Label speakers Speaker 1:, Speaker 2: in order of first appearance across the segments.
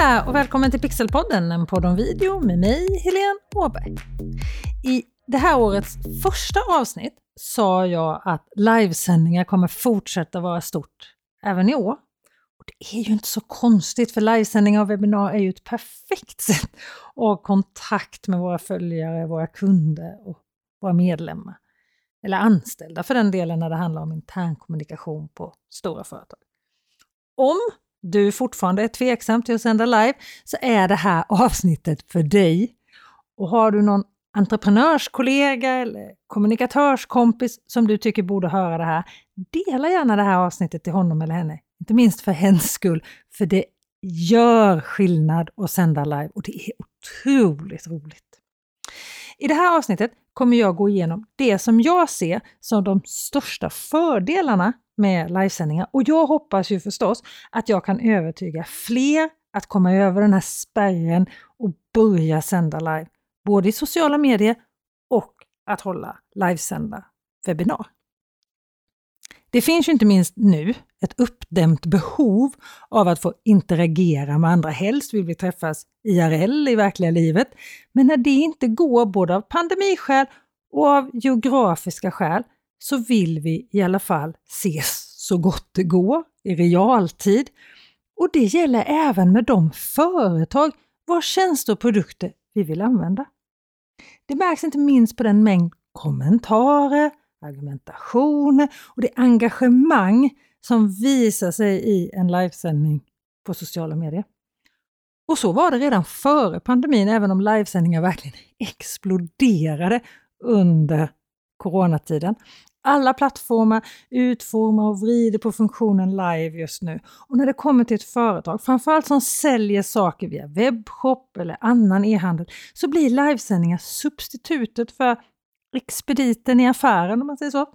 Speaker 1: där och välkommen till Pixelpodden, en podd om video med mig, Helene Åberg. I det här årets första avsnitt sa jag att livesändningar kommer fortsätta vara stort även i år. Och det är ju inte så konstigt för livesändningar och webbinar är ju ett perfekt sätt att ha kontakt med våra följare, våra kunder och våra medlemmar. Eller anställda för den delen när det handlar om internkommunikation på stora företag. Om du fortfarande är tveksam till att sända live så är det här avsnittet för dig. Och har du någon entreprenörskollega eller kommunikatörskompis som du tycker borde höra det här, dela gärna det här avsnittet till honom eller henne. Inte minst för hens skull, för det gör skillnad att sända live och det är otroligt roligt. I det här avsnittet kommer jag gå igenom det som jag ser som de största fördelarna med livesändningar. Och jag hoppas ju förstås att jag kan övertyga fler att komma över den här spärren och börja sända live, både i sociala medier och att hålla livesända webbinar. Det finns ju inte minst nu ett uppdämt behov av att få interagera med andra. Helst vill vi träffas IRL i verkliga livet. Men när det inte går, både av pandemiskäl och av geografiska skäl, så vill vi i alla fall ses så gott det går i realtid. Och det gäller även med de företag vars tjänster och produkter vi vill använda. Det märks inte minst på den mängd kommentarer, argumentationer och det engagemang som visar sig i en livesändning på sociala medier. Och så var det redan före pandemin, även om livesändningar verkligen exploderade under coronatiden. Alla plattformar utformar och vrider på funktionen live just nu. Och när det kommer till ett företag, framförallt som säljer saker via webbshop eller annan e-handel, så blir livesändningar substitutet för expediten i affären om man säger så.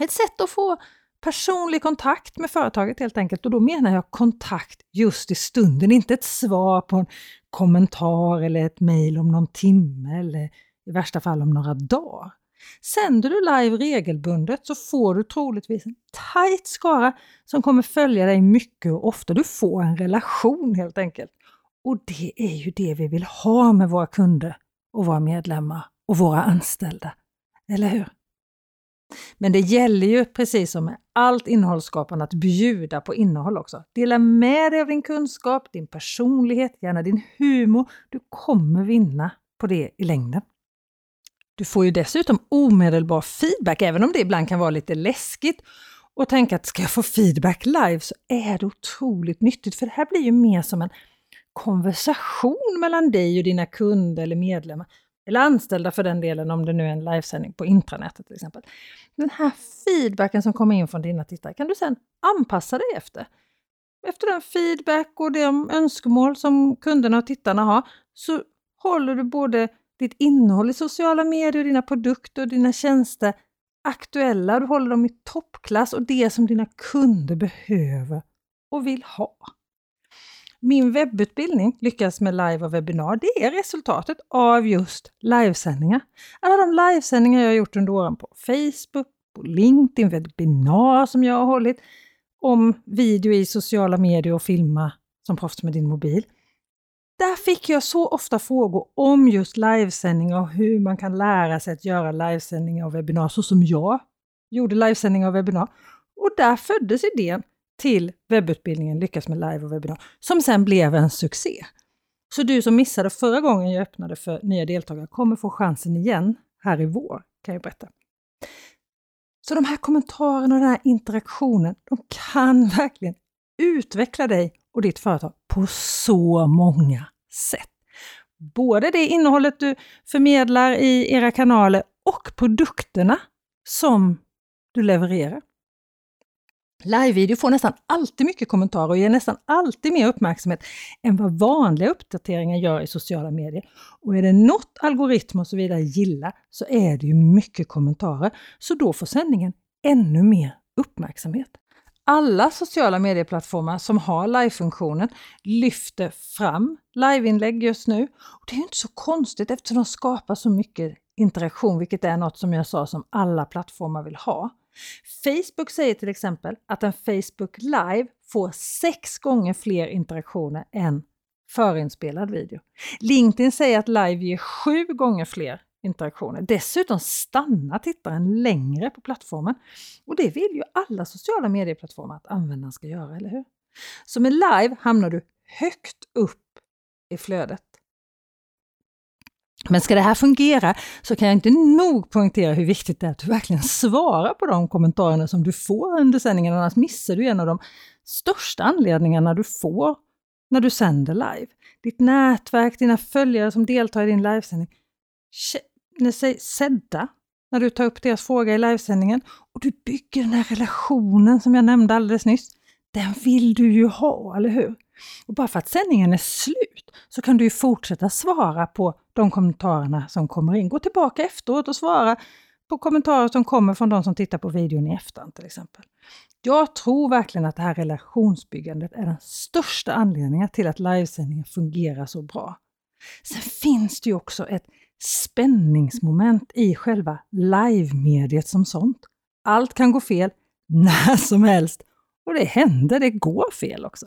Speaker 1: Ett sätt att få personlig kontakt med företaget helt enkelt. Och då menar jag kontakt just i stunden, inte ett svar på en kommentar eller ett mejl om någon timme eller i värsta fall om några dagar. Sänder du live regelbundet så får du troligtvis en tight skara som kommer följa dig mycket och ofta. Du får en relation helt enkelt. Och det är ju det vi vill ha med våra kunder och våra medlemmar och våra anställda. Eller hur? Men det gäller ju precis som med allt innehållsskapande att bjuda på innehåll också. Dela med dig av din kunskap, din personlighet, gärna din humor. Du kommer vinna på det i längden. Du får ju dessutom omedelbar feedback, även om det ibland kan vara lite läskigt och tänka att ska jag få feedback live så är det otroligt nyttigt för det här blir ju mer som en konversation mellan dig och dina kunder eller medlemmar eller anställda för den delen om det nu är en livesändning på intranätet till exempel. Den här feedbacken som kommer in från dina tittare kan du sedan anpassa dig efter. Efter den feedback och de önskemål som kunderna och tittarna har så håller du både ditt innehåll i sociala medier, dina produkter och dina tjänster aktuella. Du håller dem i toppklass och det som dina kunder behöver och vill ha. Min webbutbildning Lyckas med live och webbinar, det är resultatet av just livesändningar. Alla de livesändningar jag har gjort under åren på Facebook, på LinkedIn, webbinar som jag har hållit, om video i sociala medier och filma som proffs med din mobil. Där fick jag så ofta frågor om just livesändningar och hur man kan lära sig att göra livesändningar och webbinar så som jag gjorde livesändningar och webbinar. Och där föddes idén till webbutbildningen Lyckas med live och webbinar, som sen blev en succé. Så du som missade förra gången jag öppnade för nya deltagare kommer få chansen igen här i vår, kan jag berätta. Så de här kommentarerna och den här interaktionen, de kan verkligen utveckla dig och ditt företag på så många sätt. Både det innehållet du förmedlar i era kanaler och produkterna som du levererar. Live-video får nästan alltid mycket kommentarer och ger nästan alltid mer uppmärksamhet än vad vanliga uppdateringar gör i sociala medier. Och är det något algoritmer och så vidare gillar så är det ju mycket kommentarer, så då får sändningen ännu mer uppmärksamhet. Alla sociala medieplattformar som har live-funktionen lyfter fram liveinlägg just nu. Och det är inte så konstigt eftersom de skapar så mycket interaktion, vilket är något som jag sa som alla plattformar vill ha. Facebook säger till exempel att en Facebook Live får sex gånger fler interaktioner än förinspelad video. LinkedIn säger att live ger sju gånger fler interaktioner. Dessutom stannar tittaren längre på plattformen. Och det vill ju alla sociala medieplattformar att användaren ska göra, eller hur? Så med live hamnar du högt upp i flödet. Men ska det här fungera så kan jag inte nog poängtera hur viktigt det är att du verkligen svarar på de kommentarerna som du får under sändningen, annars missar du en av de största anledningarna du får när du sänder live. Ditt nätverk, dina följare som deltar i din livesändning känner sig sedda när du tar upp deras fråga i livesändningen och du bygger den här relationen som jag nämnde alldeles nyss. Den vill du ju ha, eller hur? Och bara för att sändningen är slut så kan du ju fortsätta svara på de kommentarerna som kommer in. Gå tillbaka efteråt och svara på kommentarer som kommer från de som tittar på videon i efterhand till exempel. Jag tror verkligen att det här relationsbyggandet är den största anledningen till att livesändningen fungerar så bra. Sen finns det ju också ett spänningsmoment i själva live-mediet som sånt. Allt kan gå fel när som helst och det händer, det går fel också.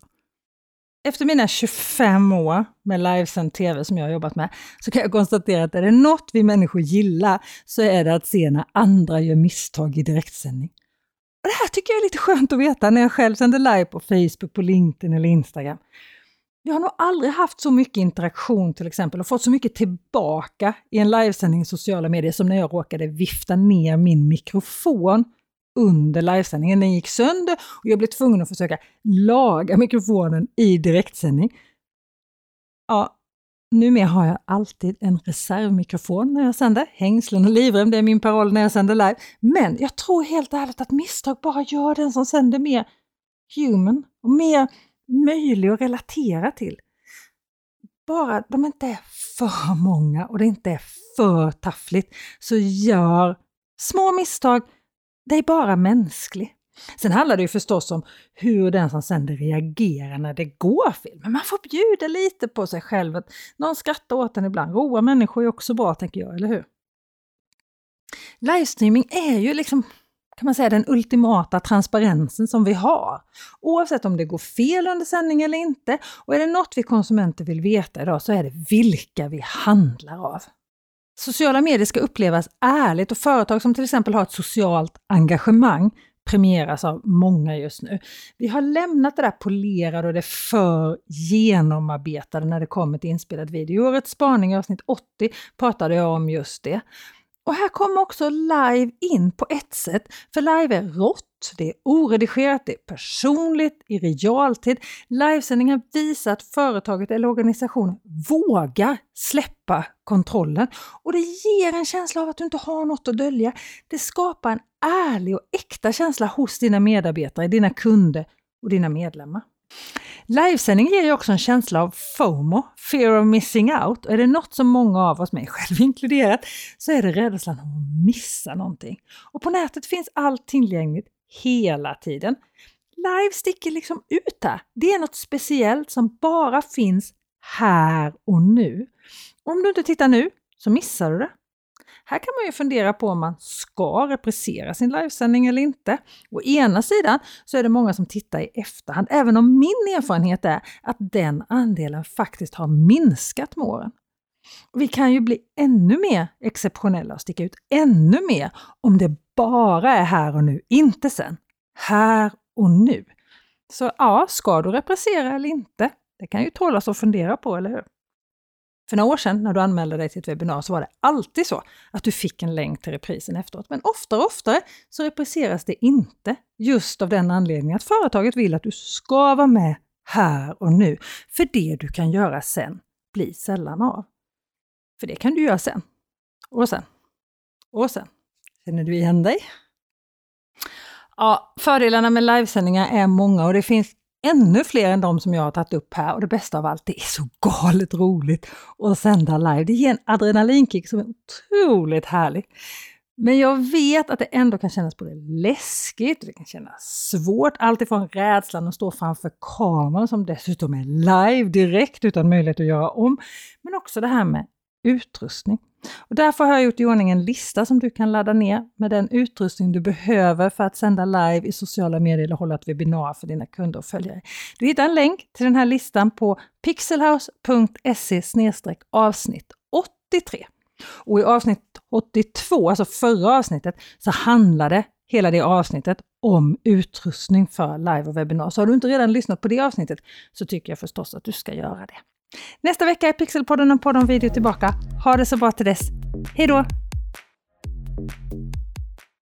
Speaker 1: Efter mina 25 år med livesänd TV som jag har jobbat med, så kan jag konstatera att är det något vi människor gillar så är det att se när andra gör misstag i direktsändning. Och det här tycker jag är lite skönt att veta när jag själv sänder live på Facebook, på LinkedIn eller Instagram. Jag har nog aldrig haft så mycket interaktion till exempel och fått så mycket tillbaka i en livesändning i sociala medier som när jag råkade vifta ner min mikrofon under livesändningen. Den gick sönder och jag blev tvungen att försöka laga mikrofonen i direktsändning. Ja, numera har jag alltid en reservmikrofon när jag sänder. Hängslen och livrem, det är min paroll när jag sänder live. Men jag tror helt ärligt att misstag bara gör den som sänder mer human och mer möjlig att relatera till. Bara de inte är för många och det inte är för taffligt, så gör små misstag dig bara mänsklig. Sen handlar det ju förstås om hur den som sänder reagerar när det går fel. Men man får bjuda lite på sig själv. Att någon skrattar åt en ibland. Roa människor är också bra, tänker jag, eller hur? Livestreaming är ju liksom kan man säga, den ultimata transparensen som vi har. Oavsett om det går fel under sändning eller inte. Och är det något vi konsumenter vill veta idag så är det vilka vi handlar av. Sociala medier ska upplevas ärligt och företag som till exempel har ett socialt engagemang premieras av många just nu. Vi har lämnat det där polerade och det för genomarbetade när det kommer till inspelad video. I årets spaning i avsnitt 80 pratade jag om just det. Och här kommer också live in på ett sätt, för live är rått, det är oredigerat, det är personligt, i realtid. Livesändningar visar att företaget eller organisationen vågar släppa kontrollen och det ger en känsla av att du inte har något att dölja. Det skapar en ärlig och äkta känsla hos dina medarbetare, dina kunder och dina medlemmar. Livesändning ger ju också en känsla av FOMO, fear of missing out. Och är det något som många av oss, mig själv inkluderat, så är det rädslan att missa någonting. Och på nätet finns allt tillgängligt hela tiden. Live sticker liksom ut här. Det är något speciellt som bara finns här och nu. Om du inte tittar nu så missar du det. Här kan man ju fundera på om man ska reprisera sin livesändning eller inte. Å ena sidan så är det många som tittar i efterhand, även om min erfarenhet är att den andelen faktiskt har minskat med åren. Vi kan ju bli ännu mer exceptionella och sticka ut ännu mer om det bara är här och nu, inte sen. Här och nu. Så ja, ska du reprisera eller inte? Det kan ju tålas att fundera på, eller hur? För några år sedan när du anmälde dig till ett webbinar så var det alltid så att du fick en länk till reprisen efteråt. Men oftare och oftare så repriseras det inte just av den anledningen att företaget vill att du ska vara med här och nu. För det du kan göra sen blir sällan av. För det kan du göra sen. Och sen. Och sen. Känner du igen dig? Ja, fördelarna med livesändningar är många och det finns ännu fler än de som jag har tagit upp här och det bästa av allt, det är så galet roligt att sända live. Det ger en adrenalinkick som är otroligt härlig. Men jag vet att det ändå kan kännas både läskigt, det kan kännas svårt, alltifrån rädslan att stå framför kameran som dessutom är live direkt utan möjlighet att göra om. Men också det här med utrustning. Och därför har jag gjort i ordning en lista som du kan ladda ner med den utrustning du behöver för att sända live i sociala medier eller hålla ett webbinar för dina kunder och följare. Du hittar en länk till den här listan på pixelhouse.se avsnitt 83. Och i avsnitt 82, alltså förra avsnittet, så handlade hela det avsnittet om utrustning för live och webbinar. Så har du inte redan lyssnat på det avsnittet så tycker jag förstås att du ska göra det. Nästa vecka är Pixelpodden och podd om video tillbaka. Ha det så bra till dess. Hej då!